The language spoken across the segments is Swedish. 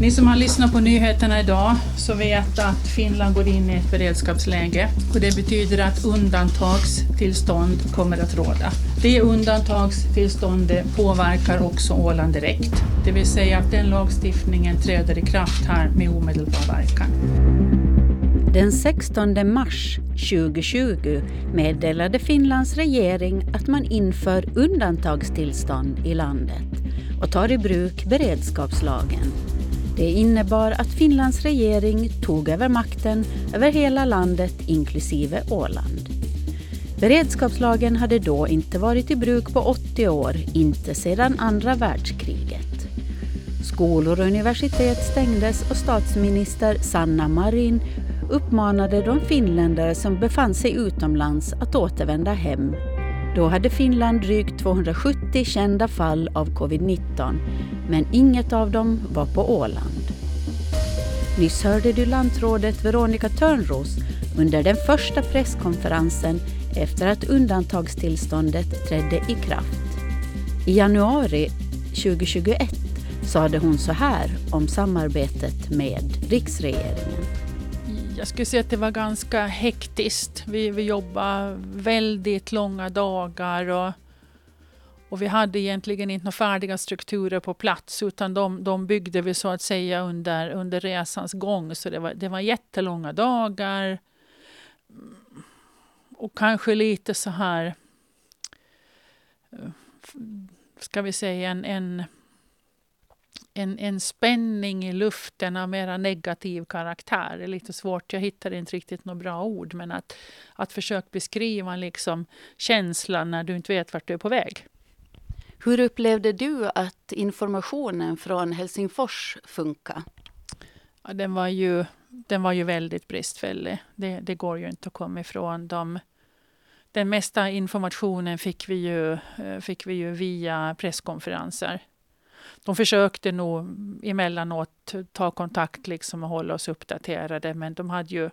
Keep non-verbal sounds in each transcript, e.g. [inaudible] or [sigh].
Ni som har lyssnat på nyheterna idag så vet att Finland går in i ett beredskapsläge och det betyder att undantagstillstånd kommer att råda. Det undantagstillståndet påverkar också Åland direkt, det vill säga att den lagstiftningen träder i kraft här med omedelbar verkan. Den 16 mars 2020 meddelade Finlands regering att man inför undantagstillstånd i landet och tar i bruk beredskapslagen det innebar att Finlands regering tog över makten över hela landet inklusive Åland. Beredskapslagen hade då inte varit i bruk på 80 år, inte sedan andra världskriget. Skolor och universitet stängdes och statsminister Sanna Marin uppmanade de finländare som befann sig utomlands att återvända hem då hade Finland drygt 270 kända fall av covid-19, men inget av dem var på Åland. Nyss hörde du lantrådet Veronica Törnros under den första presskonferensen efter att undantagstillståndet trädde i kraft. I januari 2021 sade hon så här om samarbetet med riksregeringen. Jag skulle säga att det var ganska hektiskt. Vi, vi jobbade väldigt långa dagar och, och vi hade egentligen inte några färdiga strukturer på plats utan de, de byggde vi så att säga under, under resans gång. Så det var, det var jättelånga dagar. Och kanske lite så här, eh, ska vi säga en, en en, en spänning i luften av mera negativ karaktär. Det är lite svårt, jag hittar inte riktigt några bra ord. Men att, att försöka beskriva liksom känslan när du inte vet vart du är på väg. Hur upplevde du att informationen från Helsingfors funkar? Ja, den, var ju, den var ju väldigt bristfällig. Det, det går ju inte att komma ifrån. De, den mesta informationen fick vi ju, eh, fick vi ju via presskonferenser de försökte nog emellanåt ta kontakt liksom och hålla oss uppdaterade, men de hade ju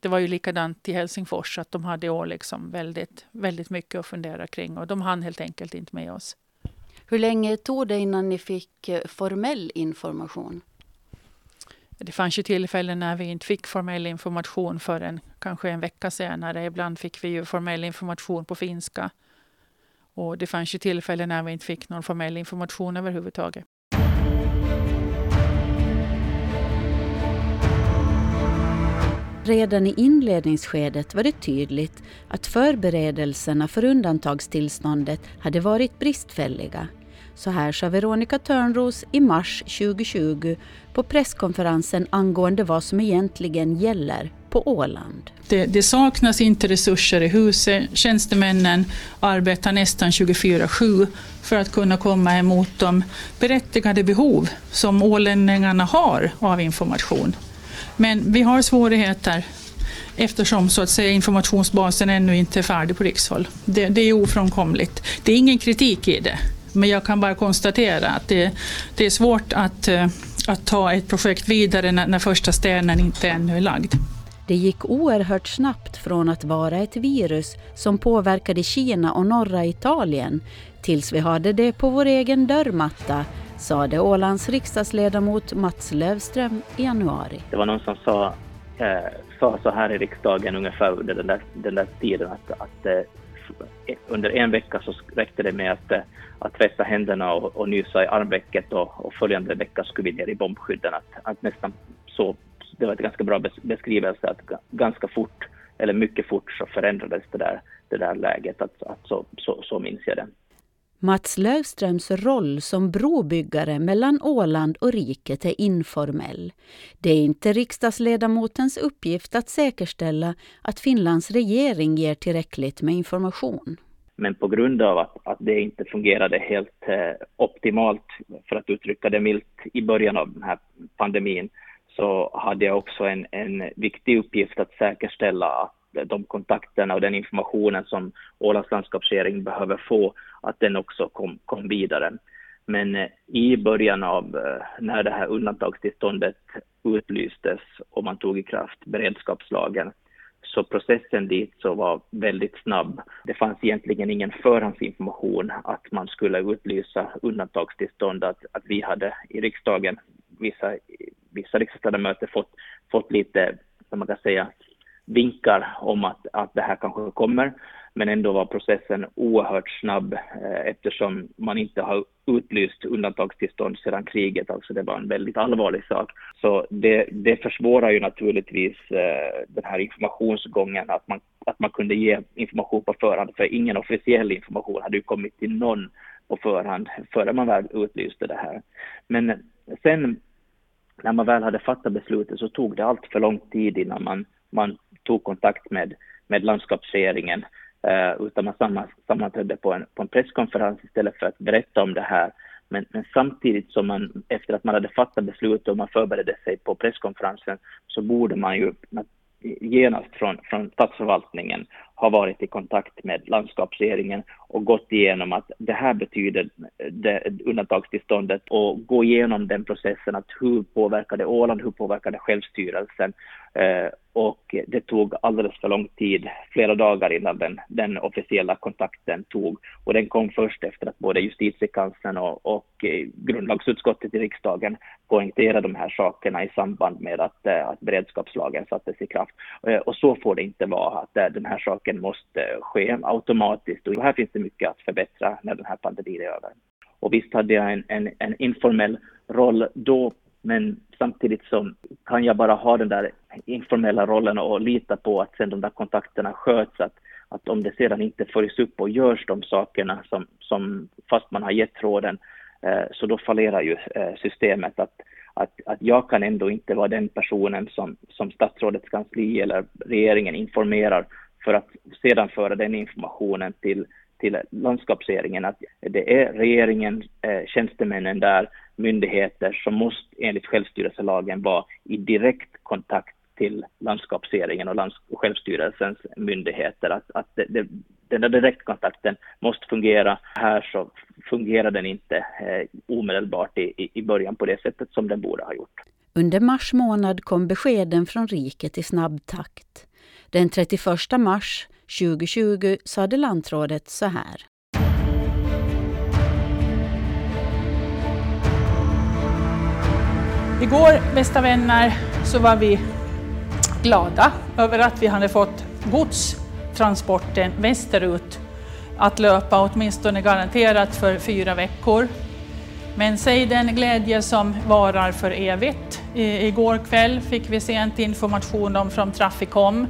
det var ju likadant i Helsingfors, att de hade år liksom väldigt, väldigt mycket att fundera kring och de hann helt enkelt inte med oss. Hur länge tog det innan ni fick eh, formell information? Det fanns ju tillfällen när vi inte fick formell information förrän kanske en vecka senare. Ibland fick vi ju formell information på finska. Och det fanns ju tillfällen när vi inte fick någon formell information överhuvudtaget. Redan i inledningsskedet var det tydligt att förberedelserna för undantagstillståndet hade varit bristfälliga. Så här sa Veronica Törnros i mars 2020 på presskonferensen angående vad som egentligen gäller på Åland. Det, det, saknas inte resurser i huset. Tjänstemännen arbetar nästan 24-7 för att kunna komma emot de berättigade behov som ålänningarna har av information. Men vi har svårigheter eftersom så att säga, informationsbasen ännu inte är färdig på rikshåll. Det, det är ofrånkomligt. Det är ingen kritik i det, men jag kan bara konstatera att det, det är svårt att, eh, att ta ett projekt vidare när, när första stenen inte ännu är lagd. Det gick oerhört snabbt från att vara ett virus som påverkade Kina och norra Italien tills vi hade det på vår egen dörrmatta, sade Ålands riksdagsledamot Mats Lövström i januari. Det var någon som sa, eh, sa så här i riksdagen ungefär under den där, den där tiden att, att eh, under en vecka så räckte det med att, eh, att tvätta händerna och, och nysa i armvecket och, och följande vecka skulle vi ner i bombskydden. Att, att nästan så det var ett ganska bra beskrivelse att ganska fort, eller mycket fort, så förändrades det där, det där läget. Att, att så, så, så minns jag det. Mats Löfströms roll som brobyggare mellan Åland och riket är informell. Det är inte riksdagsledamotens uppgift att säkerställa att Finlands regering ger tillräckligt med information. Men på grund av att, att det inte fungerade helt eh, optimalt, för att uttrycka det milt, i början av den här pandemin, så hade jag också en, en viktig uppgift att säkerställa att de kontakterna och den informationen som Ålands landskapsregering behöver få, att den också kom, kom vidare. Men eh, i början av eh, när det här undantagstillståndet utlystes och man tog i kraft beredskapslagen, så processen dit så var väldigt snabb. Det fanns egentligen ingen förhandsinformation att man skulle utlysa undantagstillstånd, att, att vi hade i riksdagen vissa, vissa riksdagsledamöter fått, fått lite, som man kan säga, vinkar om att, att det här kanske kommer. Men ändå var processen oerhört snabb eh, eftersom man inte har utlyst undantagstillstånd sedan kriget. Alltså det var en väldigt allvarlig sak. Så det, det försvårar ju naturligtvis eh, den här informationsgången, att man, att man kunde ge information på förhand. För ingen officiell information hade ju kommit till någon på förhand före man väl utlyste det här. Men sen när man väl hade fattat beslutet så tog det allt för lång tid innan man, man tog kontakt med, med landskapsregeringen Eh, utan man sammanträdde på en, på en presskonferens istället för att berätta om det här. Men, men, samtidigt som man, efter att man hade fattat beslutet och man förberedde sig på presskonferensen, så borde man ju genast från, från statsförvaltningen har varit i kontakt med landskapsregeringen och gått igenom att det här betyder det, undantagstillståndet och gå igenom den processen att hur påverkar det Åland, hur påverkar det självstyrelsen eh, och det tog alldeles för lång tid, flera dagar innan den, den officiella kontakten tog och den kom först efter att både justitiekanslern och, och eh, grundlagsutskottet i riksdagen poängterade de här sakerna i samband med att, eh, att beredskapslagen sattes i kraft. Och så får det inte vara, att den här saken måste ske automatiskt och här finns det mycket att förbättra när den här pandemin är över. Och visst hade jag en, en, en informell roll då men samtidigt så kan jag bara ha den där informella rollen och lita på att sen de där kontakterna sköts, att, att om det sedan inte följs upp och görs de sakerna som, som fast man har gett råden, eh, så då fallerar ju eh, systemet. Att, att, att jag kan ändå inte vara den personen som, som statsrådets kansli eller regeringen informerar för att sedan föra den informationen till, till landskapsregeringen att det är regeringen, eh, tjänstemännen där, myndigheter som måste enligt självstyrelselagen vara i direkt kontakt till landskapsregeringen och lands självstyrelsens myndigheter. Att, att det, det, den där direktkontakten måste fungera. Här så fungerar den inte eh, omedelbart i, i början på det sättet som den borde ha gjort. Under mars månad kom beskeden från riket i snabb takt. Den 31 mars 2020 sade lantrådet så här. Igår, bästa vänner, så var vi glada över att vi hade fått godstransporten västerut att löpa åtminstone garanterat för fyra veckor. Men säg den glädje som varar för evigt. I Igår kväll fick vi sent information om från Traficom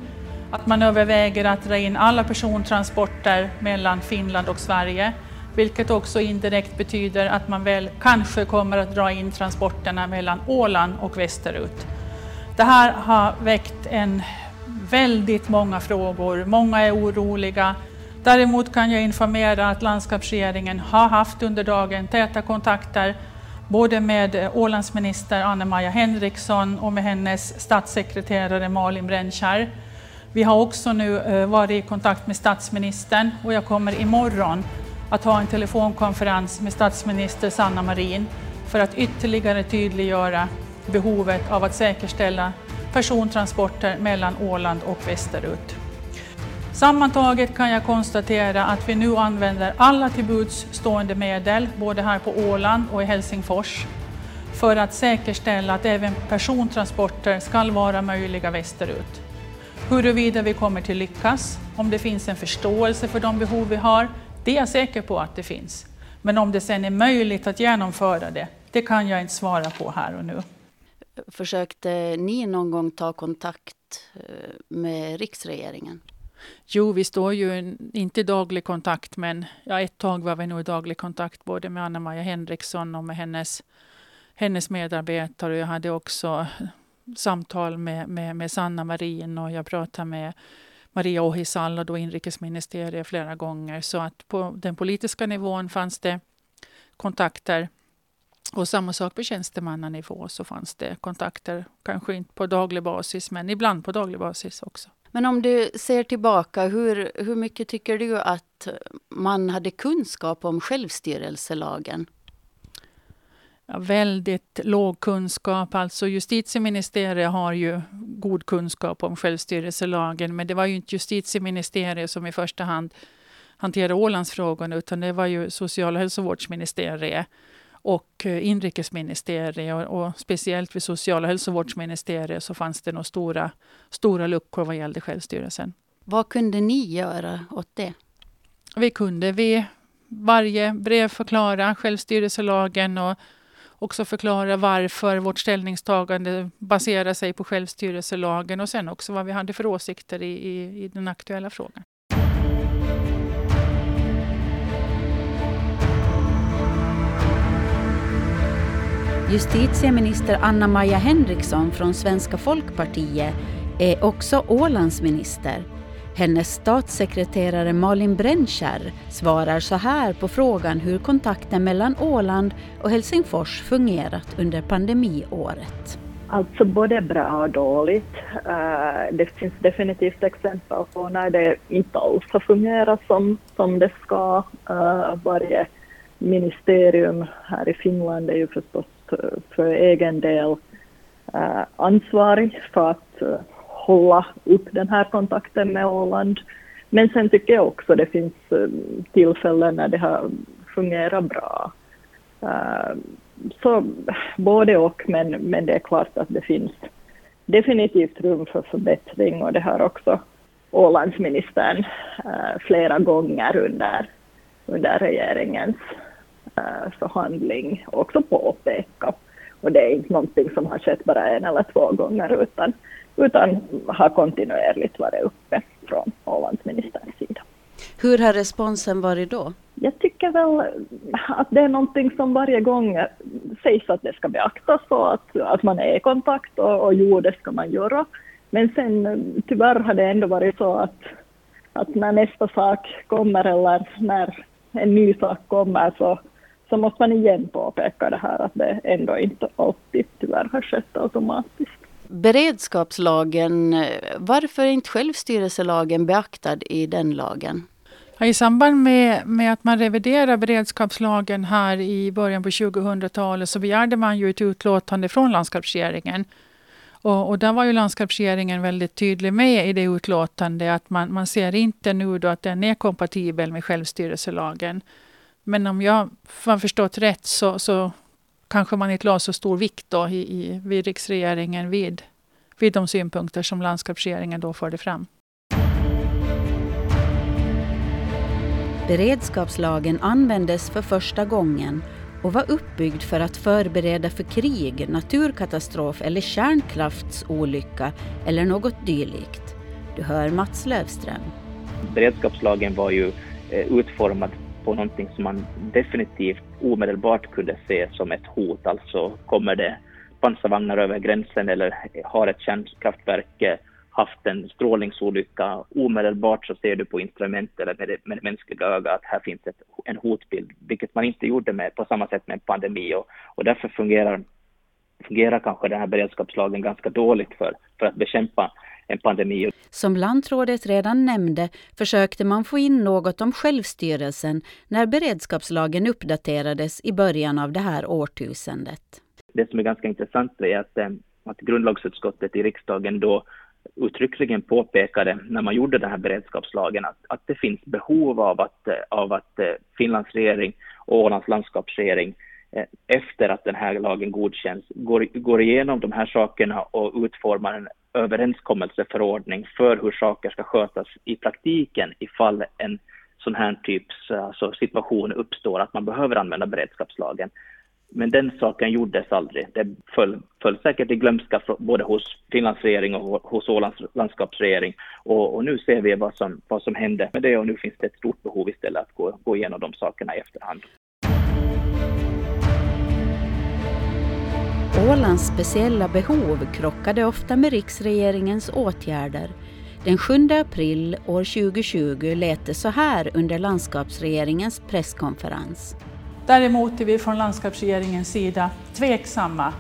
att man överväger att dra in alla persontransporter mellan Finland och Sverige, vilket också indirekt betyder att man väl kanske kommer att dra in transporterna mellan Åland och västerut. Det här har väckt en väldigt många frågor. Många är oroliga. Däremot kan jag informera att landskapsregeringen har haft under dagen täta kontakter både med Ålandsminister Anna-Maja Henriksson och med hennes statssekreterare Malin Brännkärr. Vi har också nu eh, varit i kontakt med statsministern och jag kommer imorgon att ha en telefonkonferens med statsminister Sanna Marin för att ytterligare tydliggöra behovet av att säkerställa persontransporter mellan Åland och västerut. Sammantaget kan jag konstatera att vi nu använder alla till buds stående medel, både här på Åland och i Helsingfors, för att säkerställa att även persontransporter ska vara möjliga västerut. Huruvida vi kommer till lyckas, om det finns en förståelse för de behov vi har, det är jag säker på att det finns. Men om det sen är möjligt att genomföra det, det kan jag inte svara på här och nu. Försökte ni någon gång ta kontakt eh, med riksregeringen? Jo, vi står ju inte i daglig kontakt, men ja, ett tag var vi nog i daglig kontakt både med Anna-Maja Henriksson och med hennes, hennes medarbetare. Jag hade också samtal med, med, med Sanna Marin och jag pratade med Maria Ohisalo, då inrikesministeriet, flera gånger. Så att på den politiska nivån fanns det kontakter. Och samma sak på tjänstemannanivå så fanns det kontakter, kanske inte på daglig basis, men ibland på daglig basis också. Men om du ser tillbaka, hur, hur mycket tycker du att man hade kunskap om självstyrelselagen? Väldigt låg kunskap. Alltså justitieministeriet har ju god kunskap om självstyrelselagen, men det var ju inte justitieministeriet som i första hand hanterade Ålandsfrågorna, utan det var ju social och hälsovårdsministeriet. och inrikesministeriet och, och speciellt vid social och hälsovårdsministeriet så fanns det nog stora, stora luckor vad gällde självstyrelsen. Vad kunde ni göra åt det? Vi kunde vid varje brev förklara självstyrelselagen och också förklara varför vårt ställningstagande baserar sig på självstyrelselagen och sen också vad vi hade för åsikter i, i, i den aktuella frågan. Justitieminister Anna-Maja Henriksson från Svenska folkpartiet är också Ålandsminister hennes statssekreterare Malin Brännskär svarar så här på frågan hur kontakten mellan Åland och Helsingfors fungerat under pandemiåret. Alltså både bra och dåligt. Eh, det finns definitivt exempel på när det inte alls har fungerat som, som det ska. Eh, varje ministerium här i Finland är ju förstås för egen del eh, ansvarig för att hålla upp den här kontakten med Åland. Men sen tycker jag också det finns eh, tillfällen när det har fungerat bra. Eh, så både och, men, men det är klart att det finns definitivt rum för förbättring och det har också Ålandsministern eh, flera gånger under, under regeringens förhandling också påpekat. Och det är inte någonting som har skett bara en eller två gånger utan utan har kontinuerligt varit uppe från Ålandsministerns sida. Hur har responsen varit då? Jag tycker väl att det är någonting som varje gång sägs att det ska beaktas och att, att man är i kontakt och, och jo, det ska man göra. Men sen tyvärr har det ändå varit så att, att när nästa sak kommer eller när en ny sak kommer så, så måste man igen påpeka det här att det ändå inte alltid tyvärr har skett automatiskt. Beredskapslagen, varför är inte självstyrelselagen beaktad i den lagen? I samband med, med att man reviderade beredskapslagen här i början på 2000-talet så begärde man ju ett utlåtande från landskapsregeringen. Och, och där var ju landskapsregeringen väldigt tydlig med i det utlåtandet att man, man ser inte nu då att den är kompatibel med självstyrelselagen. Men om jag har förstått rätt så, så kanske man inte la så stor vikt då i, i, vid riksregeringen vid, vid de synpunkter som landskapsregeringen då förde fram. Beredskapslagen användes för första gången och var uppbyggd för att förbereda för krig, naturkatastrof eller kärnkraftsolycka eller något dylikt. Du hör Mats Lövström. Beredskapslagen var ju eh, utformad på någonting som man definitivt omedelbart kunde se som ett hot. Alltså kommer det pansarvagnar över gränsen eller har ett kärnkraftverk eh, haft en strålningsolycka, omedelbart så ser du på instrument eller med det, med det mänskliga ögat att här finns ett, en hotbild, vilket man inte gjorde med, på samma sätt med en pandemi och, och därför fungerar, fungerar kanske den här beredskapslagen ganska dåligt för, för att bekämpa en pandemi. Som lantrådet redan nämnde försökte man få in något om självstyrelsen när beredskapslagen uppdaterades i början av det här årtusendet. Det som är ganska intressant är att, eh, att grundlagsutskottet i riksdagen då uttryckligen påpekade när man gjorde den här beredskapslagen att, att det finns behov av att, eh, av att eh, Finlands regering och Ålands landskapsregering Eh, efter att den här lagen godkänns går, går igenom de här sakerna och utformar en överenskommelseförordning för hur saker ska skötas i praktiken ifall en sån här typs alltså situation uppstår att man behöver använda beredskapslagen. Men den saken gjordes aldrig. Det föll, föll säkert i glömska både hos Finlands regering och hos Ålands landskapsregering. Och, och, nu ser vi vad som, vad som hände med det och nu finns det ett stort behov istället att gå, gå igenom de sakerna i efterhand. Ålands speciella behov krockade ofta med riksregeringens åtgärder. Den 7 april år 2020 lät det så här under landskapsregeringens presskonferens. Däremot är vi från landskapsregeringens sida tveksamma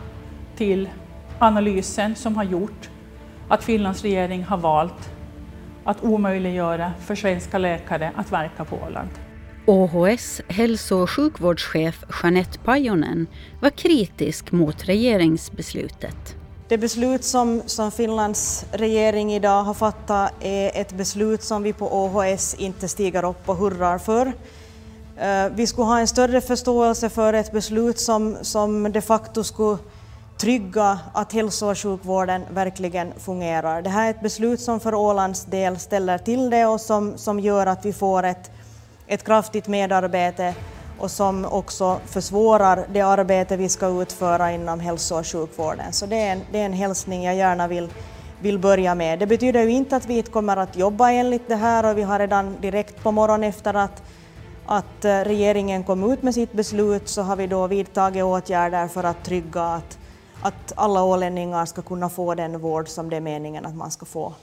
till analysen som har gjort att Finlands regering har valt att omöjliggöra för svenska läkare att verka på Åland. ÅHS hälso och sjukvårdschef Jeanette Pajonen var kritisk mot regeringsbeslutet. Det beslut som, som Finlands regering idag har fattat är ett beslut som vi på ÅHS inte stiger upp och hurrar för. Eh, vi skulle ha en större förståelse för ett beslut som, som de facto skulle trygga att hälso och sjukvården verkligen fungerar. Det här är ett beslut som för Ålands del ställer till det och som, som gör att vi får ett, ett kraftigt medarbete och som också försvårar det arbete vi ska utföra inom hälso och sjukvården. Så det är en, det är en hälsning jag gärna vill, vill börja med. Det betyder ju inte att vi inte kommer att jobba enligt det här och vi har redan direkt på morgonen efter att, att eh, regeringen kom ut med sitt beslut så har vi då vidtagit åtgärder för att trygga att, att alla ålänningar ska kunna få den vård som det är meningen att man ska få.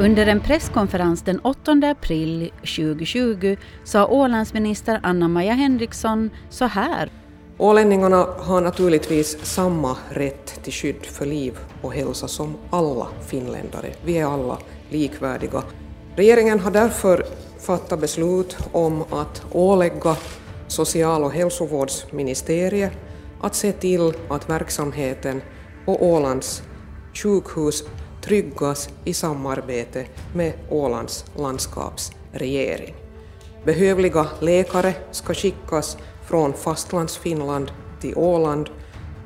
Under en presskonferens den 8 april 2020 sa Ålandsminister Anna-Maja Henriksson så här. Ålänningarna har naturligtvis samma rätt till skydd för liv och hälsa som alla finländare. Vi är alla likvärdiga. Regeringen har därför fattat beslut om att ålägga social och hälsovårdsministeriet att se till att verksamheten på Ålands sjukhus tryggas i samarbete med Ålands landskapsregering. Behövliga läkare ska skickas från fastlandsfinland till Åland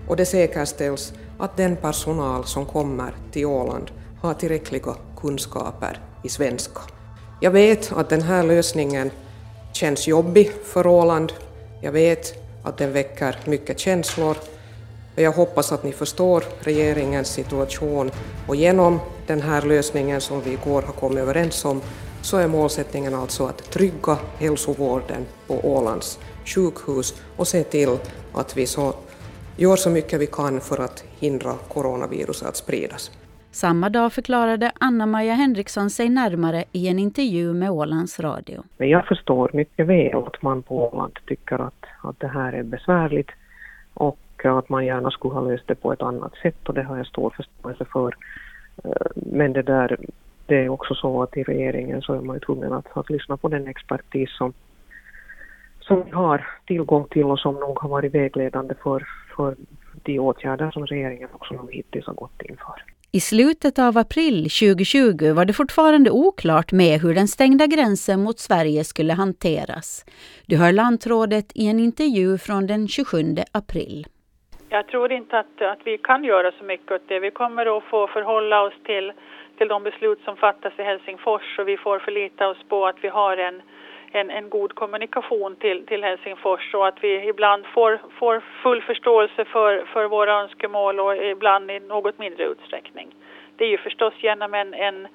och det säkerställs att den personal som kommer till Åland har tillräckliga kunskaper i svenska. Jag vet att den här lösningen känns jobbig för Åland. Jag vet att den väcker mycket känslor jag hoppas att ni förstår regeringens situation och genom den här lösningen som vi igår har kommit överens om så är målsättningen alltså att trygga hälsovården på Ålands sjukhus och se till att vi så gör så mycket vi kan för att hindra coronaviruset att spridas. Samma dag förklarade Anna-Maja Henriksson sig närmare i en intervju med Ålands Radio. Men jag förstår mycket väl att man på Åland tycker att, att det här är besvärligt och att man gärna skulle ha löst det på ett annat sätt och det har jag stor förståelse för. Eh, men det där, det är också så att i regeringen så är man ju tvungen att, att lyssna på den expertis som, som vi har tillgång till och som nog har varit vägledande för, för de åtgärder som regeringen också nog hittills har gått in för. I slutet av april 2020 var det fortfarande oklart med hur den stängda gränsen mot Sverige skulle hanteras. Du hör lantrådet i en intervju från den 27 april. Jag tror inte att, att vi kan göra så mycket åt det. Vi kommer att få förhålla oss till, till de beslut som fattas i Helsingfors och vi får förlita oss på att vi har en, en, en god kommunikation till, till Helsingfors och att vi ibland får, får full förståelse för, för våra önskemål och ibland i något mindre utsträckning. Det är ju förstås genom en, en,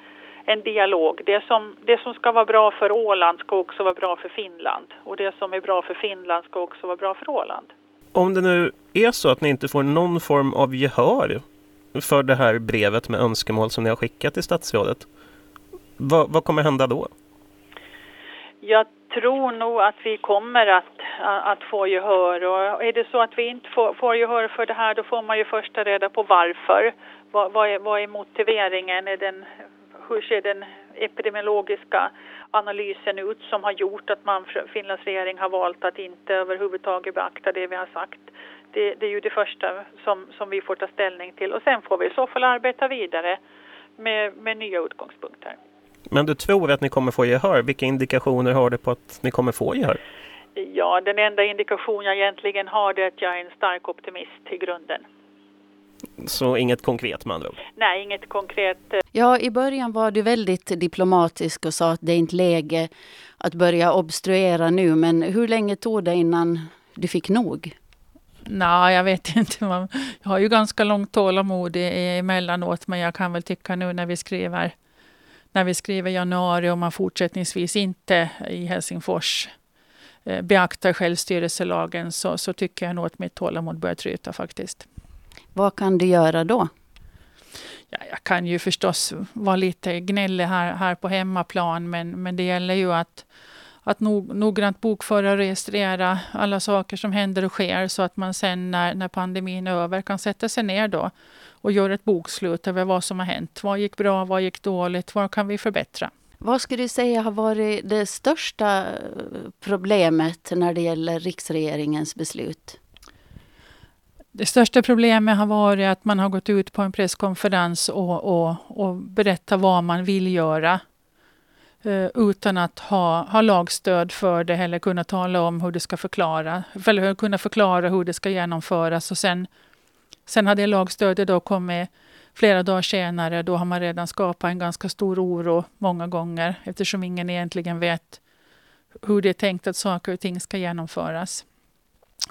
en dialog. Det som, det som ska vara bra för Åland ska också vara bra för Finland och det som är bra för Finland ska också vara bra för Åland om det nu är så att ni inte får någon form av gehör för det här brevet med önskemål som ni har skickat till statsrådet, vad, vad kommer hända då? Jag tror nog att vi kommer att, att få gehör och är det så att vi inte får, får gehör för det här då får man ju först ta reda på varför. Vad, vad, är, vad är motiveringen? Är den, hur ser den epidemiologiska analysen ut som har gjort att man, Finlands regering har valt att inte överhuvudtaget beakta det vi har sagt. Det, det, är ju det första som, som vi får ta ställning till och sen får vi i så fall arbeta vidare med, med nya utgångspunkter. Men du tror att ni kommer få gehör? Vilka indikationer har du på att ni kommer få gehör? Ja, den enda indikation jag egentligen har är att jag är en stark optimist i grunden. Så inget konkret med andra ord? Nej, inget konkret. Ja, i början var du väldigt diplomatisk och sa att det är inte läge att börja obstruera nu. Men hur länge tog det innan du fick nog? Nej, jag vet [laughs] inte. Jag har ju ganska långt tålamod emellanåt, men jag kan väl tycka nu när vi skriver när vi skriver januari och man fortsättningsvis inte i Helsingfors eh, beaktar självstyrelselagen så, så tycker jag nog att mitt tålamod börjar tryta faktiskt. Vad kan du göra då? Ja, jag kan ju förstås vara lite gnällig här, här på hemmaplan, men, men det gäller ju att, att nog, noggrant bokföra och registrera alla saker som händer och sker så att man sen när, när pandemin är över kan sätta sig ner då och göra ett bokslut över vad som har hänt. Vad gick bra, vad gick dåligt, vad kan vi förbättra? Vad skulle du säga har varit det största problemet när det gäller riksregeringens beslut? Det största problemet har varit att man har gått ut på en presskonferens och, och, och berättat vad man vill göra. Eh, utan att ha, ha lagstöd för det eller kunna tala om hur det ska förklara, eller kunna förklara hur det ska genomföras. Och sen, sen hade lagstödet då kommit flera dagar senare. Då har man redan skapat en ganska stor oro många gånger eftersom ingen egentligen vet hur det är tänkt att saker och ting ska genomföras.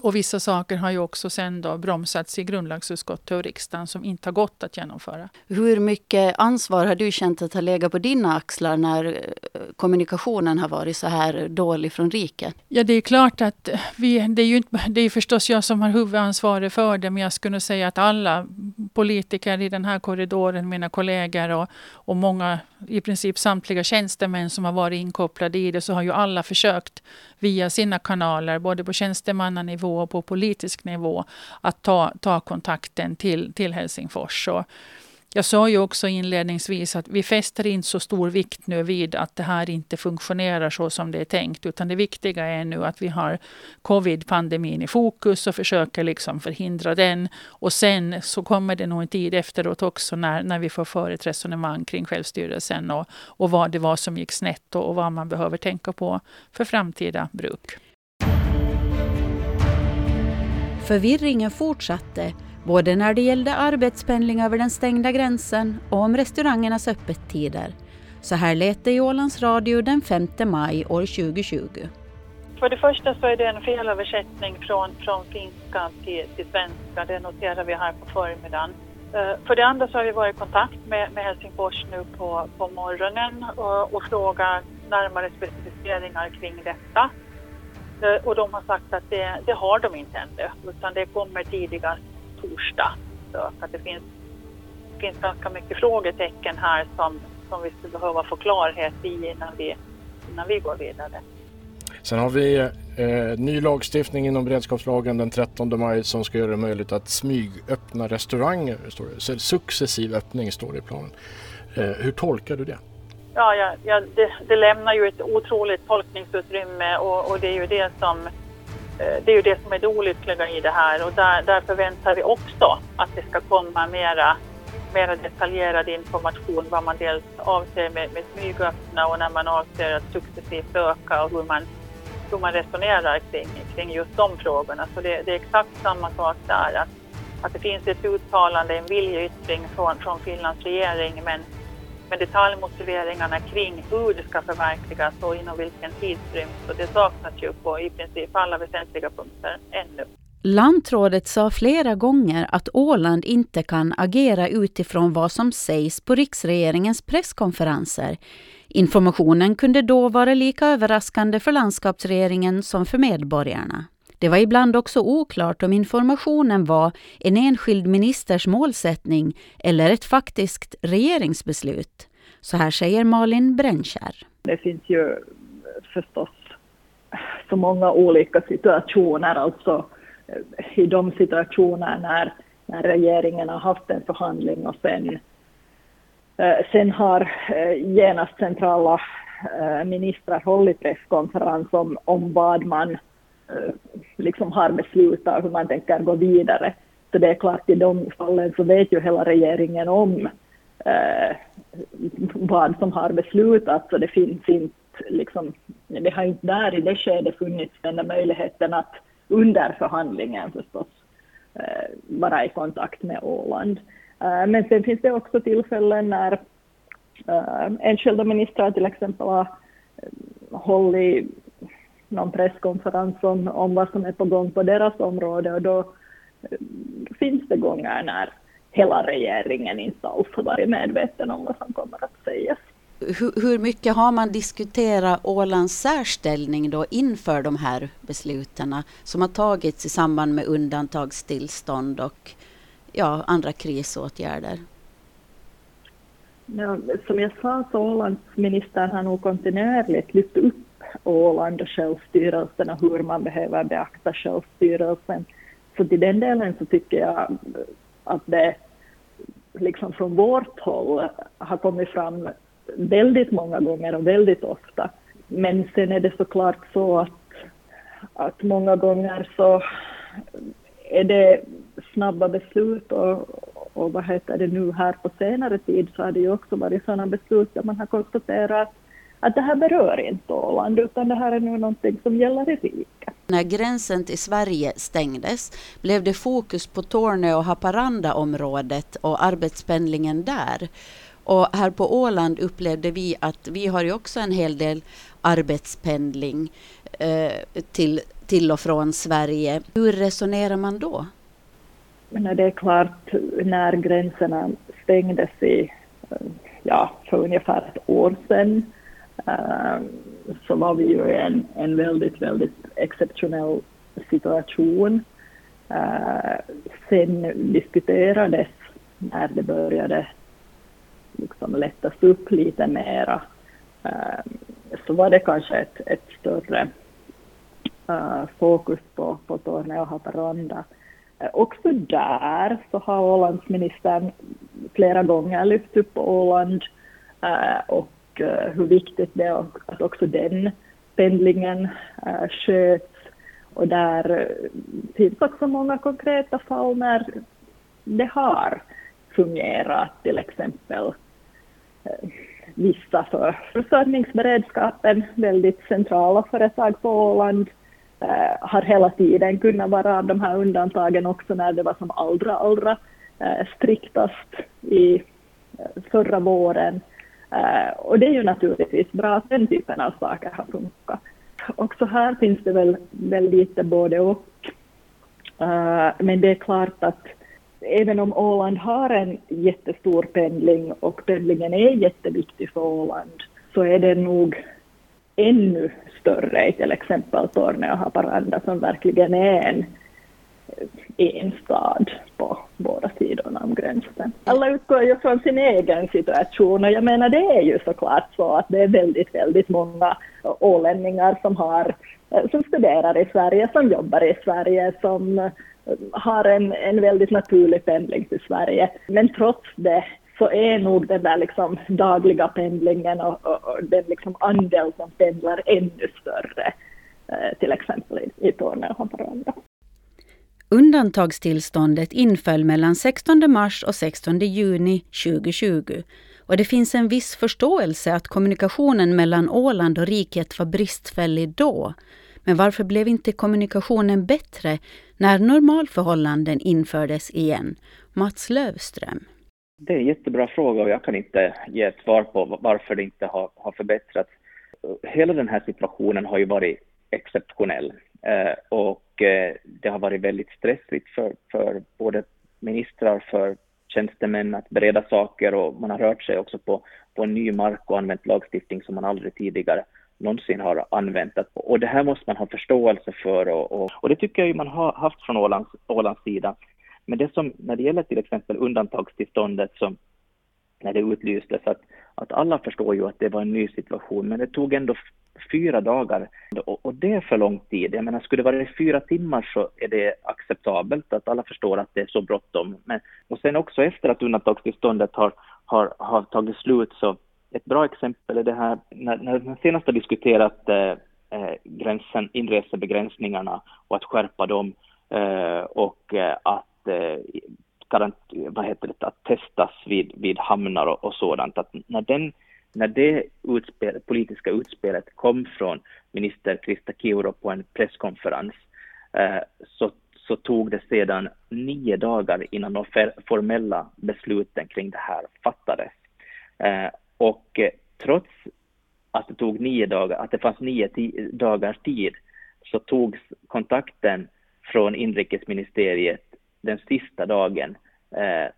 Och vissa saker har ju också sen då bromsats i grundlagsutskottet och riksdagen som inte har gått att genomföra. Hur mycket ansvar har du känt att ha legat på dina axlar när eh, kommunikationen har varit så här dålig från riket? Ja, det är klart att vi, det är ju inte, det är förstås jag som har huvudansvaret för det, men jag skulle säga att alla politiker i den här korridoren, mina kollegor och, och många, i princip samtliga tjänstemän som har varit inkopplade i det, så har ju alla försökt via sina kanaler, både på nivå och på politisk nivå, att ta, ta kontakten till, till Helsingfors. Och jag sa ju också inledningsvis att vi fäster inte så stor vikt nu vid att det här inte funktionerar så som det är tänkt, utan det viktiga är nu att vi har covid-pandemin i fokus och försöker liksom förhindra den. Och sen så kommer det nog en tid efteråt också när, när vi får föra ett resonemang kring självstyrelsen och, och vad det var som gick snett och, och vad man behöver tänka på för framtida bruk. Förvirringen fortsatte både när det gällde arbetspendling över den stängda gränsen och om restaurangernas öppettider. Så här lät det i Ålands Radio den 5 maj år 2020. För det första så är det en felöversättning från, från finska till, till svenska. Det noterar vi här på förmiddagen. Eh, för det andra så har vi varit i kontakt med, med Helsingfors nu på, på morgonen och, och frågat närmare specificeringar kring detta. Eh, och de har sagt att det, det har de inte ännu, utan det kommer tidigast torsdag. Så att det finns, finns ganska mycket frågetecken här som, som vi skulle behöva få klarhet i innan vi, innan vi går vidare. Sen har vi eh, ny lagstiftning inom beredskapslagen den 13 maj som ska göra det möjligt att smygöppna restauranger. Står det. Successiv öppning står det i planen. Eh, hur tolkar du det? Ja, ja, ja det, det, lämnar ju ett otroligt tolkningsutrymme och, och det är ju det som eh, det är ju det som är det olyckliga i det här och där, där förväntar vi också att det ska komma mera, mera detaljerad information vad man dels avser med, med smygöppna och när man avser att successivt öka och hur man, hur man resonerar kring, kring just de frågorna. Så det, det är exakt samma sak där, att, att det finns ett uttalande, en viljeyttring från, från Finlands regering men men detaljmotiveringarna kring hur det ska förverkligas och inom vilken tidsrymd. Så det saknas ju på i princip alla väsentliga punkter ännu. Lantrådet sa flera gånger att Åland inte kan agera utifrån vad som sägs på riksregeringens presskonferenser. Informationen kunde då vara lika överraskande för landskapsregeringen som för medborgarna. Det var ibland också oklart om informationen var en enskild ministers målsättning eller ett faktiskt regeringsbeslut. Så här säger Malin Brännkärr. Det finns ju förstås så många olika situationer, alltså eh, i de situationer när, när regeringen har haft en förhandling och sen, eh, sen har eh, genast centrala ministrar hållit presskonferens om, om vad man Eh, liksom har beslutat hur man tänker gå vidare. Så det är klart i de fallen så vet ju hela regeringen om eh, vad som har beslutats så det finns inte liksom, det har inte där i det skedet funnits den där möjligheten att under förhandlingen förstås eh, vara i kontakt med Åland. Eh, men sen finns det också tillfällen när eh, enskilda ministrar till exempel har eh, hållit någon presskonferens om, om vad som är på gång på deras område och då eh, finns det gånger när hela regeringen inte alls har varit medveten om vad som kommer att sägas. Hur, hur mycket har man diskuterat Ålands särställning då inför de här besluten som har tagits i samband med undantagstillstånd och ja, andra krisåtgärder? Ja, som jag sa så Ålandsministern har nog kontinuerligt lyft upp Åland och självstyrelsen och hur man behöver beakta självstyrelsen. Så till den delen så tycker jag att det liksom från vårt håll har kommit fram väldigt många gånger och väldigt ofta. Men sen är det såklart så att, att många gånger så är det snabba beslut och, och vad heter det nu här på senare tid så har det ju också varit sådana beslut där man har konstaterat att det här berör inte Åland utan det här är nu någonting som gäller i riket. När gränsen till Sverige stängdes blev det fokus på Tornö och Haparanda-området och arbetspendlingen där. Och här på Åland upplevde vi att vi har ju också en hel del arbetspendling eh, till, till och från Sverige. Hur resonerar man då? Men det är klart, när gränserna stängdes i, ja, för ungefär ett år sedan eh, Ehm, så var vi ju i en, en väldigt, väldigt exceptionell situation. Uh, sen diskuterades när det började liksom lättas upp lite mera uh, så var det kanske ett, ett större uh, fokus på, på Torneå och Haparanda. Eh, också där så har Ålandsministern flera gånger lyft upp Åland eh, och och eh, hur viktigt det är att också den pendlingen äh, sköts. Och där eh, finns också många konkreta fall när det har fungerat, till exempel äh, vissa för försörjningsberedskapen, väldigt centrala företag på Åland, äh, har hela tiden kunnat vara av de här undantagen också när det var som allra, allra striktast i förra våren. Eh, och det är ju naturligtvis bra att den typen av saker har funkat också här finns det väl, väl lite både och. Uh, men det är klart att även om Åland har en jättestor pendling och pendlingen är jätteviktig för Åland så är det nog ännu större i till exempel Torneå och Haparanda som verkligen är en en stad på båda sidorna om gränsen. Alla utgår ju från sin egen situation och jag menar det är ju såklart så att det är väldigt, väldigt många ålänningar som har eh, som studerar i Sverige, som jobbar i Sverige, som eh, har en, en väldigt naturlig pendling till Sverige. Men trots det så är nog den där liksom dagliga pendlingen och, och, och den liksom andel som pendlar ännu större, eh, till exempel i, i Torne och Haparanda. Undantagstillståndet inföll mellan 16 mars och 16 juni 2020 och det finns en viss förståelse att kommunikationen mellan Åland och riket var bristfällig då. Men varför blev inte kommunikationen bättre när normalförhållanden infördes igen? Mats Lövström. Det är en jättebra fråga och jag kan inte ge ett svar på varför det inte har, har förbättrats. Hela den här situationen har ju varit exceptionell och och eh, det har varit väldigt stressigt för, för både ministrar, för tjänstemän att bereda saker och man har rört sig också på, på en ny mark och använt lagstiftning som man aldrig tidigare någonsin har använt. Och det här måste man ha förståelse för och, och, och det tycker jag ju man har haft från Ålands, Ålands sida. Men det som, när det gäller till exempel undantagstillståndet som när det utlystes, att, att alla förstår ju att det var en ny situation, men det tog ändå fyra dagar och, och det är för lång tid. Jag menar, skulle det vara fyra timmar så är det acceptabelt att alla förstår att det är så bråttom. Men, och sen också efter att undantagstillståndet har, har, har tagit slut så ett bra exempel är det här när, när man senast har diskuterat eh, eh gränsen, inresebegränsningarna och att skärpa dem eh, och eh, att eh, vad heter det, att testas vid, vid hamnar och, och sådant. Att när den när det utspel, politiska utspelet kom från minister Krista Kiuru på en presskonferens eh, så, så tog det sedan nio dagar innan de formella besluten kring det här fattades. Eh, och eh, trots att det tog nio dagar, att det fanns nio dagars tid, så togs kontakten från inrikesministeriet den sista dagen Eh,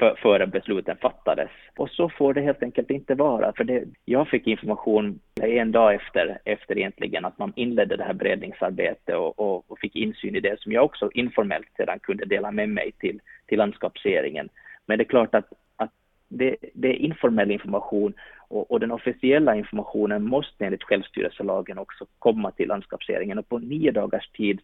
för, före besluten fattades. Och så får det helt enkelt inte vara, för det, jag fick information en dag efter, efter egentligen att man inledde det här beredningsarbetet och, och, och, fick insyn i det som jag också informellt sedan kunde dela med mig till, till landskapsregeringen. Men det är klart att, att det, det är informell information och, och, den officiella informationen måste enligt självstyrelselagen också komma till landskapsregeringen och på nio dagars tid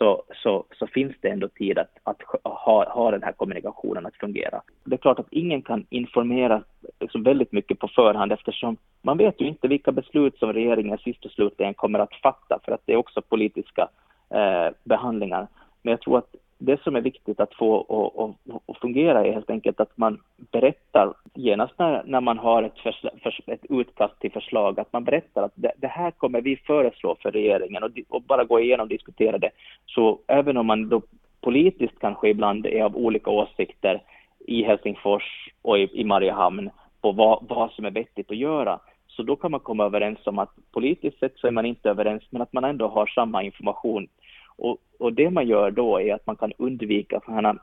så, så, så finns det ändå tid att, att ha, ha den här kommunikationen att fungera. Det är klart att ingen kan informera liksom väldigt mycket på förhand eftersom man vet ju inte vilka beslut som regeringen sist och slutligen kommer att fatta för att det är också politiska eh, behandlingar. Men jag tror att det som är viktigt att få att fungera är helt enkelt att man berättar genast när, när man har ett, försla, för, ett utkast till förslag, att man berättar att det, det här kommer vi föreslå för regeringen och, och, bara gå igenom och diskutera det. Så även om man då politiskt kanske ibland är av olika åsikter i Helsingfors och i, i Mariehamn på vad, vad som är vettigt att göra, så då kan man komma överens om att politiskt sett så är man inte överens, men att man ändå har samma information. Och, och det man gör då är att man kan undvika sådana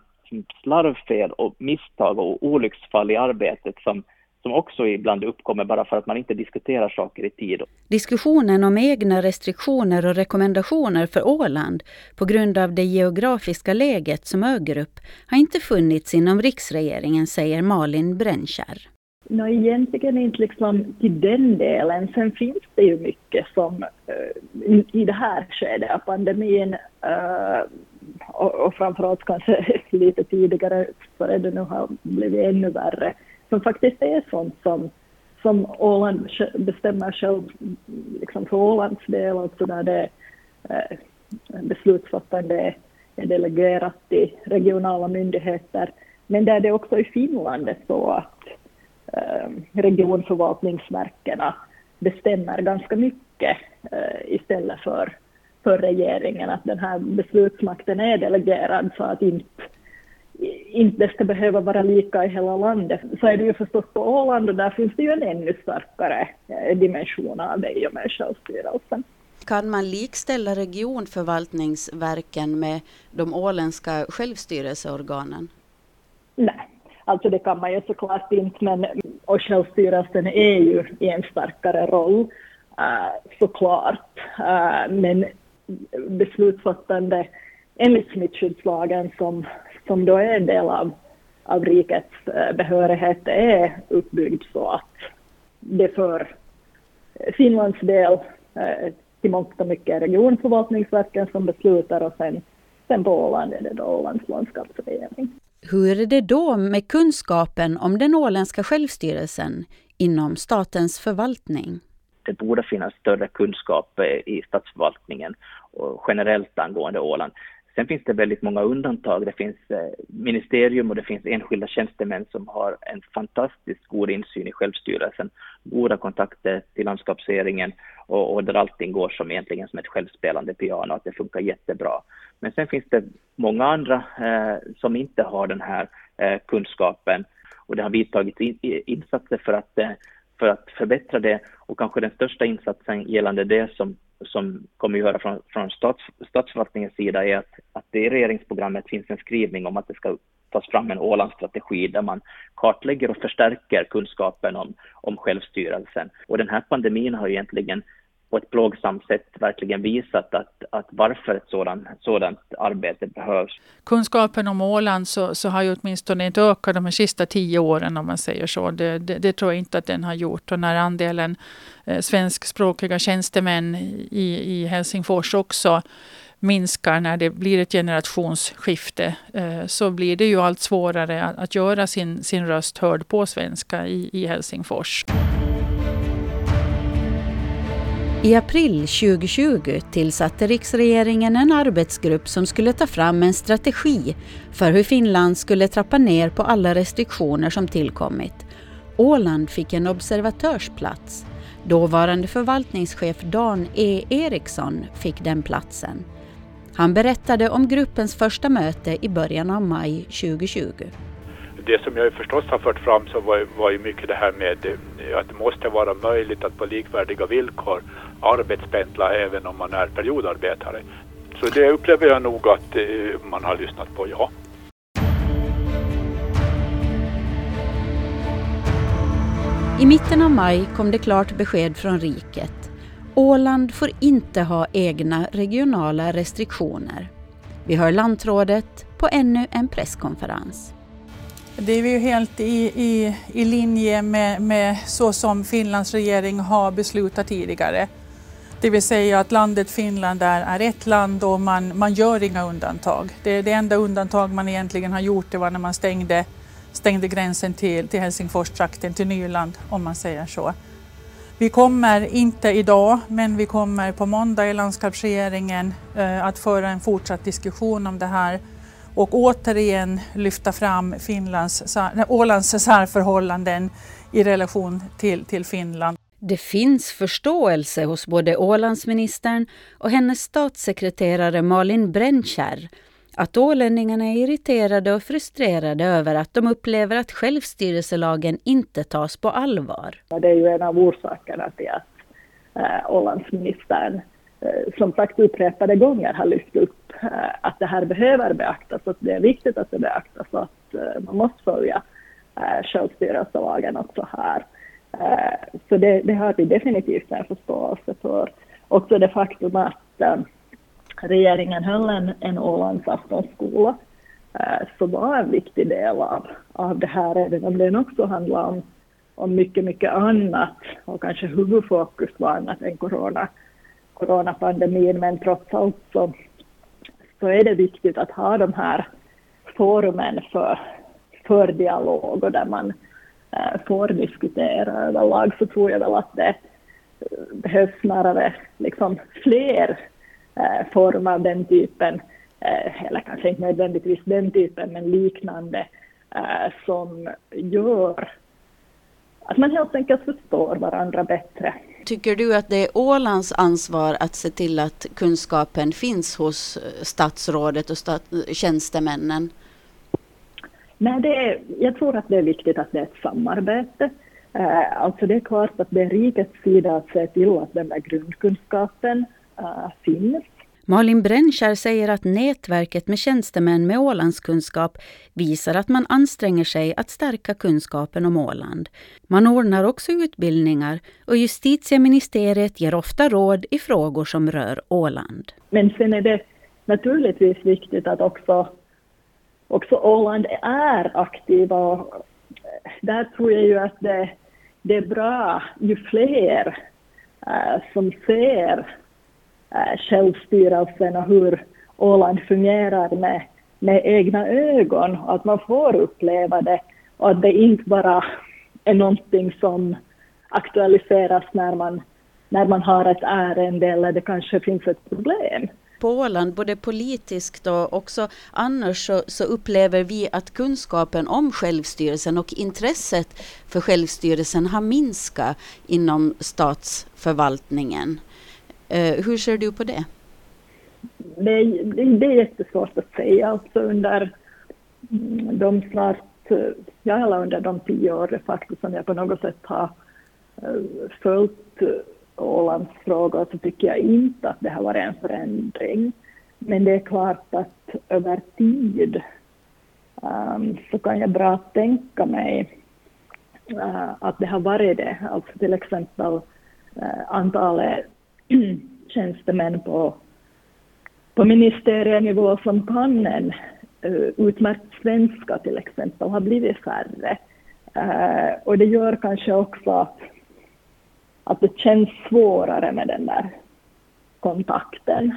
slarvfel och misstag och olycksfall i arbetet som som också ibland uppkommer bara för att man inte diskuterar saker i tid. Diskussionen om egna restriktioner och rekommendationer för Åland på grund av det geografiska läget som ögrupp har inte funnits inom riksregeringen, säger Malin Brännkärr. No, egentligen inte liksom till den delen. Sen finns det ju mycket som uh, i det här skedet av pandemin uh, och, och framförallt kanske [laughs] lite tidigare före det nu har blivit ännu värre, som faktiskt är sånt som, som Åland bestämmer själv liksom för Ålands del, alltså där det uh, beslutsfattande är delegerat till regionala myndigheter, men där det också i Finland är så att regionförvaltningsverkena bestämmer ganska mycket eh, istället för, för regeringen, att den här beslutsmakten är delegerad så att inte inte det ska behöva vara lika i hela landet. Så är det ju förstås på Åland och där finns det ju en ännu starkare eh, dimension av det i och med självstyrelsen. Kan man likställa regionförvaltningsverken med de åländska självstyrelseorganen? Nej, Alltså det kan man ju såklart inte, men och självstyrelsen är ju i en starkare roll uh, såklart. Uh, men beslutsfattande enligt smittskyddslagen som, som då är en del av, av rikets uh, behörighet är uppbyggd så att det för Finlands del uh, till mångt och mycket regionförvaltningsverken som beslutar och sen, sen på Åland är det då Ålands landskapsregering. Hur är det då med kunskapen om den åländska självstyrelsen inom statens förvaltning? Det borde finnas större kunskap eh, i statsförvaltningen och generellt angående Åland. Sen finns det väldigt många undantag. Det finns eh, ministerium och det finns enskilda tjänstemän som har en fantastiskt god insyn i självstyrelsen, goda kontakter till landskapsregeringen och, och där allting går som egentligen som ett självspelande piano, att det funkar jättebra. Men sen finns det många andra eh, som inte har den här eh, kunskapen och det har vidtagits in, insatser för att, eh, för att förbättra det och kanske den största insatsen gällande det som, som kommer att göra från, från stats, statsförvaltningens sida är att, att det i regeringsprogrammet finns en skrivning om att det ska tas fram en Ålandsstrategi där man kartlägger och förstärker kunskapen om, om självstyrelsen. Och den här pandemin har egentligen på ett plågsamt sätt verkligen visat att, att varför ett sådant, sådant arbete behövs. Kunskapen om Åland så, så har ju åtminstone inte ökat de sista tio åren om man säger så. Det, det, det, tror jag inte att den har gjort. Och när andelen eh, svenskspråkiga tjänstemän i, i Helsingfors också minskar när det blir ett generationsskifte eh, så blir det ju allt svårare att, att göra sin, sin röst hörd på svenska i, i Helsingfors. I april 2020 tillsatte riksregeringen en arbetsgrupp som skulle ta fram en strategi för hur Finland skulle trappa ner på alla restriktioner som tillkommit. Åland fick en observatörsplats. Dåvarande förvaltningschef Dan E Eriksson fick den platsen. Han berättade om gruppens första möte i början av maj 2020 det som jag förstås har fört fram så var, var ju mycket det här med eh, att det måste vara möjligt att på likvärdiga villkor arbetspendla även om man är periodarbetare. Så det upplever jag nog att eh, man har lyssnat på, ja. I mitten av maj kom det klart besked från riket. Åland får inte ha egna regionala restriktioner. Vi hör lantrådet på ännu en presskonferens. Det är ju helt i, i, i linje med, med så som Finlands regering har beslutat tidigare. Det vill säga att landet Finland är, är ett land och man, man gör inga undantag. Det, det enda undantag man egentligen har gjort det var när man stängde, stängde gränsen till, till Helsingforstrakten, till Nyland om man säger så. Vi kommer inte idag, men vi kommer på måndag i landskapsregeringen eh, att föra en fortsatt diskussion om det här och återigen lyfta fram Finlands, Ålands särförhållanden i relation till, till Finland. Det finns förståelse hos både Ålandsministern och hennes statssekreterare Malin Brännskär att ålänningarna är irriterade och frustrerade över att de upplever att självstyrelselagen inte tas på allvar. Det är ju en av orsakerna till att äh, Ålandsministern äh, Eh, som sagt upprepade gånger har lyft upp eh, att det här behöver beaktas, att det är viktigt att det beaktas och att eh, man måste följa självstyrelselagen också här. Så det, det har vi definitivt en förståelse för. Också det faktum att regeringen höll en, en Ålandsaftonsskola som var en viktig del av, av det här, även om den också handlar om, om mycket, mycket annat och kanske huvudfokus var annat än corona, coronapandemin, men trots allt så, så är det viktigt att ha de här forumen för, för dialog och där man äh, får diskutera överlag så tror jag väl att det eh, behövs snarare liksom fler äh, former av den typen, äh, eller kanske inte nödvändigtvis den typen, men liknande, som gör att man helt enkelt förstår varandra bättre. Tycker du att det är Ålands ansvar att se till att kunskapen finns hos eh, statsrådet och stat tjänstemännen? Nej, det är, jag tror att det är viktigt att det är ett samarbete. Eh, alltså det är klart att det är rikets sida att se till att den där grundkunskapen eh, finns. Malin Brännkär säger att nätverket med tjänstemän med Ålandskunskap visar att man anstränger sig att stärka kunskapen om Åland. Man ordnar också utbildningar och justitieministeriet ger ofta råd i frågor som rör Åland. Men sen är det naturligtvis viktigt att också, också Åland är aktiva och eh, där tror jag ju att det, det är bra ju fler äh, som ser äh, självstyrelsen och hur Åland fungerar med, med egna ögon att man får uppleva det och att det inte bara är någonting som aktualiseras när man, när man har ett ärende eller det kanske finns ett problem. På Åland, både politiskt och också annars, så, så, upplever vi att kunskapen om självstyrelsen och intresset för självstyrelsen har minskat inom statsförvaltningen. Eh, hur ser du på det? Det, det, det är jättesvårt att säga. Alltså under de snart, ja, eller under de tio år faktiskt som jag på något sätt har eh, följt Ålands frågor så tycker jag inte att det har varit en förändring. Men det är klart att över tid um, så kan jag bra tänka mig uh, att det har varit det. Alltså till exempel uh, antalet [clears throat] tjänstemän på, på ministerienivå som kan en uh, utmärkt svenska till exempel har blivit färre. Uh, och det gör kanske också att, att det känns svårare med den där kontakten.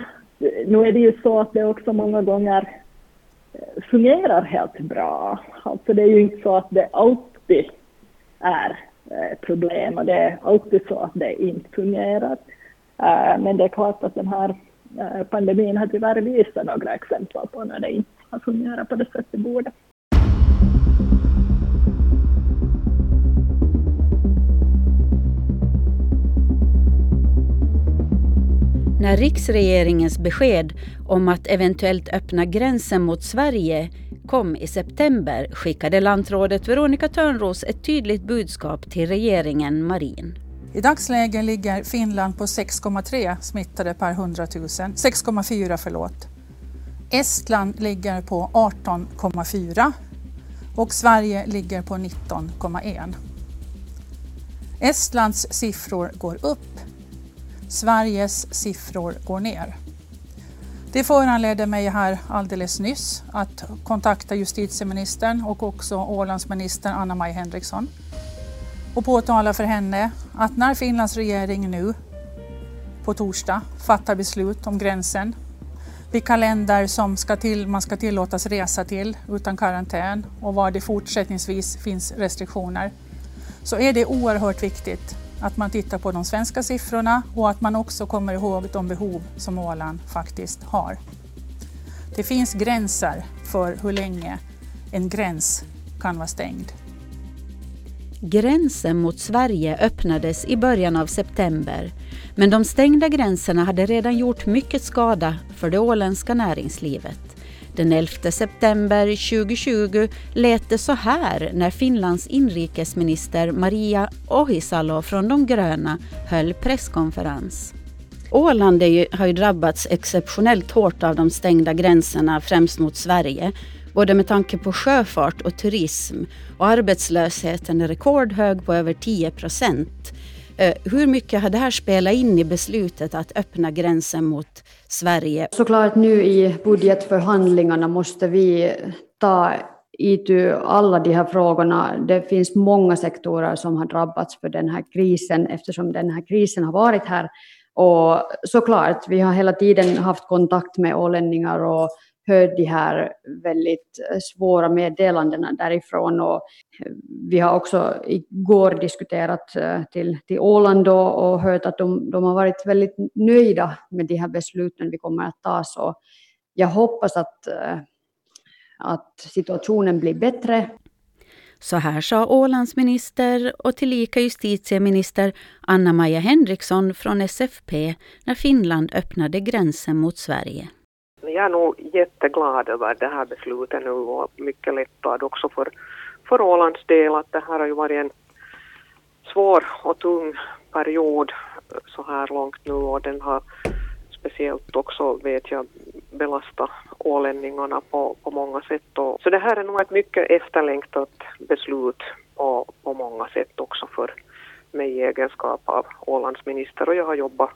Nu är det ju så att det också många gånger eh, fungerar helt bra. Alltså det är ju inte så att det alltid är problem och det är alltid så att det inte fungerar. Eh, men det är klart att den här eh, pandemin har tyvärr visat några exempel på när det inte har fungerat på det sätt det borde. När riksregeringens besked om att eventuellt öppna gränsen mot Sverige kom i september skickade lantrådet Veronica Törnros ett tydligt budskap till regeringen Marin. I dagsläget ligger Finland på 6,3 smittade per 100 000, 6,4 förlåt. Estland ligger på 18,4 och Sverige ligger på 19,1. Estlands siffror går upp, Sveriges siffror går ner. Det föranledde mig här alldeles nyss att kontakta justitieministern och också Ålandsministern Anna-Maj Henriksson och påtala för henne att när Finlands regering nu på torsdag fattar beslut om gränsen, vilka länder som ska till, man ska tillåtas resa till utan karantän och var det fortsättningsvis finns restriktioner, så är det oerhört viktigt att man tittar på de svenska siffrorna och att man också kommer ihåg de behov som Åland faktiskt har. det finns gränser för hur länge en gräns kan vara stängd. Gränsen mot Sverige öppnades i början av september men de stängda gränserna hade redan gjort mycket skada för det åländska näringslivet. Den 11 september 2020 lät det så här när Finlands inrikesminister Maria Ohisalo från De gröna höll presskonferens. Åland ju, har ju drabbats exceptionellt hårt av de stängda gränserna, främst mot Sverige. Både med tanke på sjöfart och turism. Och arbetslösheten är rekordhög på över 10 procent. Eh, hur mycket har det här spelat in i beslutet att öppna gränsen mot Sverige? Såklart nu i budgetförhandlingarna måste vi ta itu alla de här frågorna. Det finns många sektorer som har drabbats för den här krisen eftersom den här krisen har varit här. Och såklart, vi har hela tiden haft kontakt med ålänningar och hör de här väldigt eh, svåra meddelandena därifrån. Och eh, vi har också igår diskuterat eh, till, till Åland och, och hört att de, de har varit väldigt nöjda med de här besluten vi kommer att ta. Så jag hoppas att, att situationen blir bättre. Så här sa Ålandsminister och tillika justitieminister Anna-Maja Henriksson från SFP när Finland öppnade gränsen mot Sverige. Jag är nog jätteglad över det här beslutet nu och mycket lättad också för, för Ålands del att det här har ju varit en svår och tung period så här långt nu och den har speciellt också vet jag belasta ålänningarna på, på många sätt. Och, så det här är nog ett mycket efterlängtat beslut på, på många sätt också för mig i egenskap av Ålandsminister och jag har jobbat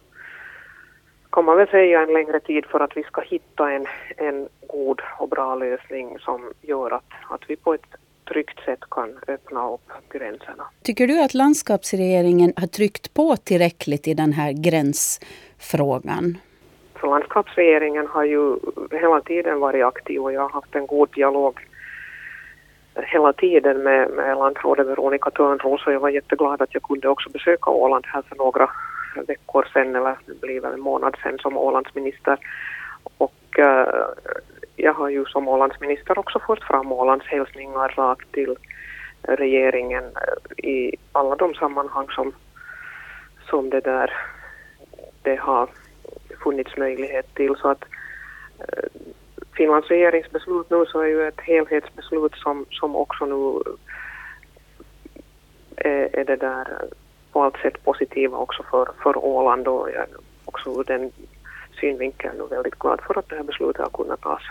kan man väl säga en längre tid för att vi ska hitta en, en god och bra lösning som gör att, att vi på ett tryggt sätt kan öppna upp gränserna. Tycker du att landskapsregeringen har tryckt på tillräckligt i den här gränsfrågan? Så landskapsregeringen har ju hela tiden varit aktiv och jag har haft en god dialog hela tiden med, med landrådet Veronica Törnros och jag var jätteglad att jag kunde också besöka Åland här för några veckor sedan eller det blir väl en månad sedan som Ålandsminister. Och äh, jag har ju som Ålandsminister också fört fram Ålands hälsningar rakt till regeringen eh, i alla de sammanhang som, som det där det har funnits möjlighet till. Så att eh, äh, Finlands regeringsbeslut nu så är ju ett helhetsbeslut som, som också nu är, är det där på allt sätt positiva också för, för Åland och jag är också ur den synvinkeln väldigt glad för att det här beslutet har kunnat tas.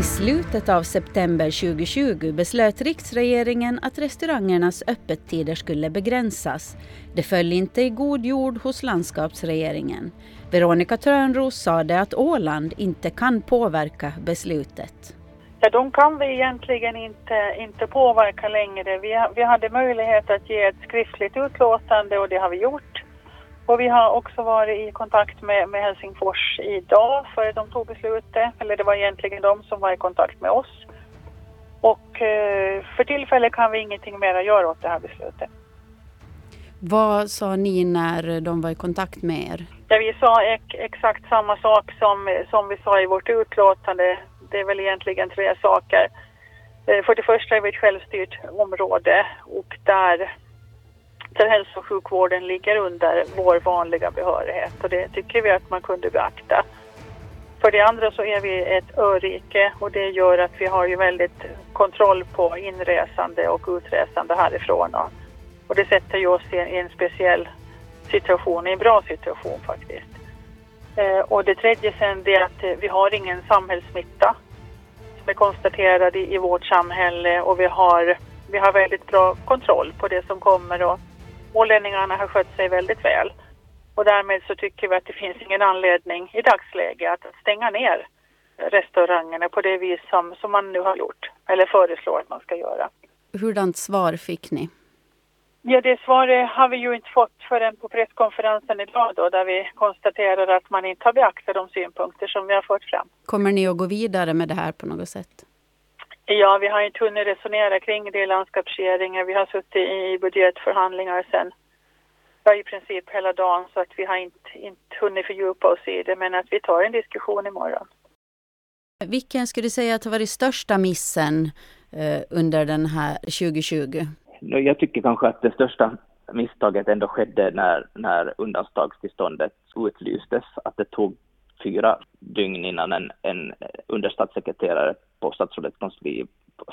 I slutet av september 2020 beslöt riksregeringen att restaurangernas öppettider skulle begränsas. Det föll inte i god jord hos landskapsregeringen. Veronica Törnros sade att Åland inte kan påverka beslutet. Ja, de kan vi egentligen inte, inte påverka längre. Vi, vi hade möjlighet att ge ett skriftligt utlåtande och det har vi gjort. Och vi har också varit i kontakt med, med Helsingfors idag före de tog beslutet. Eller det var egentligen de som var i kontakt med oss. Och eh, för tillfället kan vi ingenting mer göra åt det här beslutet. Vad sa ni när de var i kontakt med er? Ja, vi sa ex exakt samma sak som, som vi sa i vårt utlåtande det är väl egentligen tre saker. Eh, för det första är vi ett självstyrt område och där, där hälso och sjukvården ligger under vår vanliga behörighet och det tycker vi att man kunde beakta. För det andra så är vi ett örike och det gör att vi har ju väldigt kontroll på inresande och utresande härifrån. Och det sätter ju oss i en speciell situation, i en bra situation faktiskt. Eh, och det tredje sen det är att eh, vi har ingen samhällssmitta som är konstaterad i, i vårt samhälle och vi har, vi har väldigt bra kontroll på det som kommer och ålänningarna har skött sig väldigt väl. Och därmed så tycker vi att det finns ingen anledning i dagsläget att stänga ner restaurangerna på det vis som, som man nu har gjort eller föreslår att man ska göra. Hurdant svar fick ni? Ja, det svaret har vi ju inte fått förrän på presskonferensen idag då, där vi konstaterar att man inte har beaktat de synpunkter som vi har fört fram. Kommer ni att gå vidare med det här på något sätt? Ja, vi har inte hunnit resonera kring det i landskapsregeringen. Vi har suttit i budgetförhandlingar sedan ja, i princip hela dagen så att vi har inte, inte hunnit fördjupa oss i det men att vi tar en diskussion imorgon. Vilken skulle du säga att har varit största missen eh, under den här 2020? Jag tycker kanske att det största misstaget ändå skedde när, när undantagstillståndet utlystes, att det tog fyra dygn innan en, en understatssekreterare på statsrådets kansli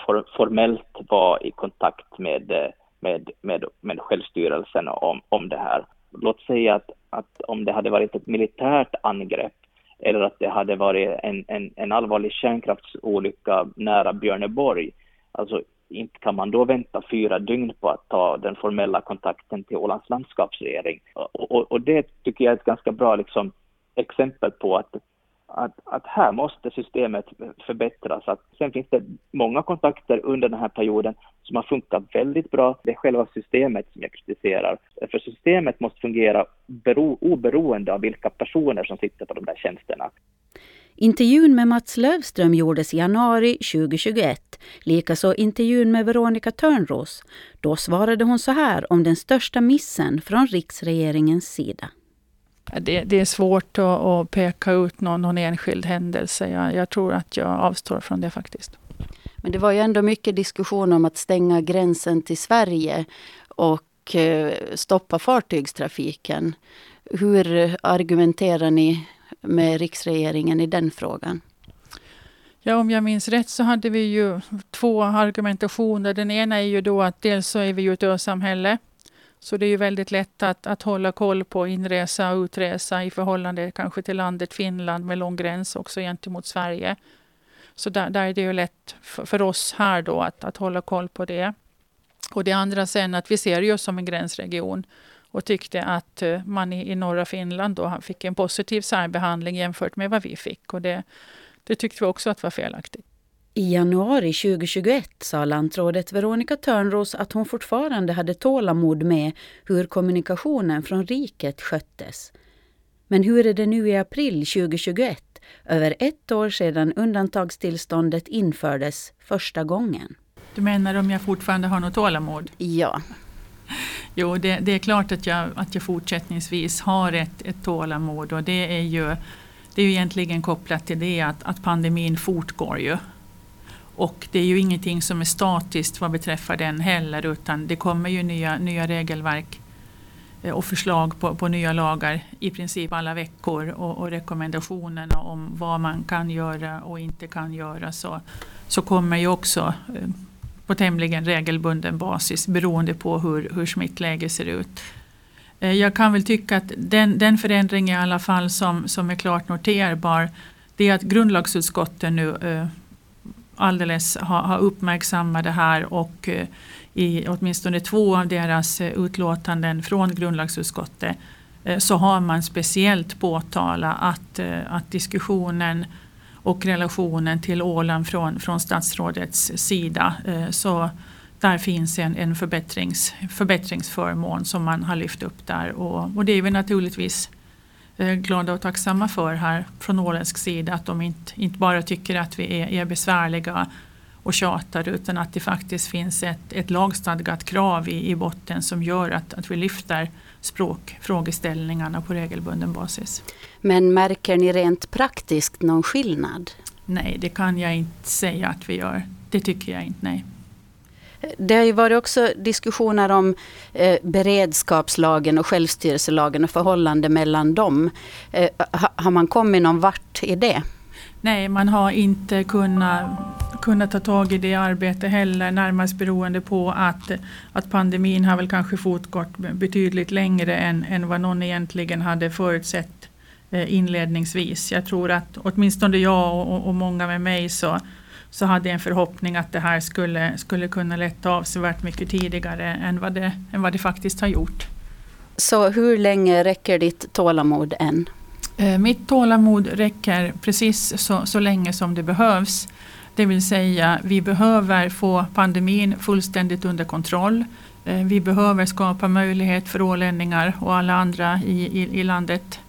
for, formellt var i kontakt med, med, med, med självstyrelsen om, om det här. Låt säga att, att om det hade varit ett militärt angrepp eller att det hade varit en, en, en allvarlig kärnkraftsolycka nära Björneborg, alltså inte kan man då vänta fyra dygn på att ta den formella kontakten till Ålands landskapsregering. Och, och, och det tycker jag är ett ganska bra liksom, exempel på att, att, att här måste systemet förbättras. Att sen finns det många kontakter under den här perioden som har funkat väldigt bra. Det är själva systemet som jag kritiserar. För systemet måste fungera bero, oberoende av vilka personer som sitter på de där tjänsterna. Intervjun med Mats Lövström gjordes i januari 2021. Likaså intervjun med Veronica Törnros. Då svarade hon så här om den största missen från riksregeringens sida. Det, det är svårt att, att, peka ut någon, någon enskild händelse. Jag, jag tror att jag avstår från det faktiskt. Men det var ju ändå mycket diskussion om att stänga gränsen till Sverige och eh, stoppa fartygstrafiken. Hur argumenterar ni med riksregeringen i den frågan? Ja, om jag minns rätt så hade vi ju två argumentationer. Den ena är ju då att dels så är vi ju ett ösamhälle. Så det är ju väldigt lätt att, att hålla koll på inresa och utresa i förhållande kanske till landet Finland med lång gräns också gentemot Sverige. Så där, där är det ju lätt för, för oss här då att, att hålla koll på det. Och det andra sen att vi ser oss som en gränsregion och tyckte att eh, man i, i norra Finland då fick en positiv särbehandling jämfört med vad vi fick. Och det, det tyckte vi också att var felaktigt. I januari 2021 sa lantrådet Veronica Törnros att hon fortfarande hade tålamod med hur kommunikationen från riket sköttes. Men hur är det nu i april 2021, över ett år sedan undantagstillståndet infördes första gången? Du menar om jag fortfarande har något tålamod? Ja. Jo, det, det, är klart att jag, att jag fortsättningsvis har ett, ett tålamod och det är ju det är ju egentligen kopplat till det att, att pandemin fortgår ju. Och det är ju ingenting som är statiskt vad beträffar den heller utan det kommer ju nya, nya regelverk eh, och förslag på, på nya lagar i princip alla veckor och, och rekommendationerna om vad man kan göra och inte kan göra så, så kommer ju också eh, på tämligen regelbunden basis beroende på hur, hur smittläget ser ut. Eh, jag kan väl tycka att den, den förändring i alla fall som, som är klart noterbar det är att grundlagsutskottet nu eh, alldeles har, har uppmärksammat det här och eh, i åtminstone två av deras utlåtanden från grundlagsutskottet så har man speciellt påtalat att, att diskussionen och relationen till Åland från, från statsrådets sida. Eh, så där finns en, en förbättrings, förbättringsförmån som man har lyft upp där och, och det är vi naturligtvis eh, glada och tacksamma för här från åländsk sida att de inte, inte bara tycker att vi är, är besvärliga och tjatar utan att det faktiskt finns ett, ett lagstadgat krav i, i botten som gör att, att vi lyfter språkfrågeställningarna på regelbunden basis. Men märker ni rent praktiskt någon skillnad? Nej, det kan jag inte säga att vi gör. Det tycker jag inte, nej. Det har ju varit också diskussioner om eh, beredskapslagen och självstyrelselagen och förhållande mellan dem. Eh, har man kommit någon vart i det? Nej, man har inte kunnat, kunnat ta tag i det arbetet heller, närmast beroende på att, att pandemin har väl kanske fortgått betydligt längre än, än vad någon egentligen hade förutsett eh, inledningsvis. Jag tror att åtminstone jag och, och många med mig så, så hade en förhoppning att det här skulle, skulle kunna lätta avsevärt mycket tidigare än vad, det, än vad det faktiskt har gjort. Så hur länge räcker ditt tålamod än? Eh, mitt tålamod räcker precis så, så länge som det behövs. Det vill säga, vi behöver få pandemin fullständigt under kontroll. Eh, vi behöver skapa möjlighet för ålänningar och alla andra i, i, i landet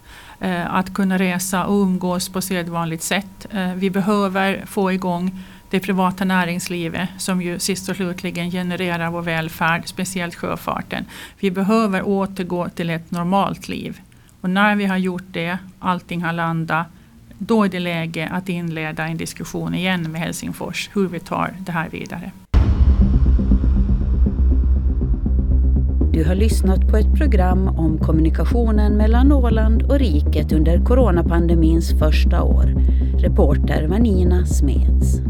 eh, att kunna resa och umgås på sedvanligt sätt. Eh, vi behöver få igång det privata näringslivet som ju sist och slutligen genererar vår välfärd, speciellt sjöfarten. Vi behöver återgå till ett normalt liv. Och när vi har gjort det, allting har landat, då är det läge att inleda en diskussion igen med Helsingfors hur vi tar det här vidare. Du har lyssnat på ett program om kommunikationen mellan Åland och riket under coronapandemins första år. Reporter Vanina Smeds.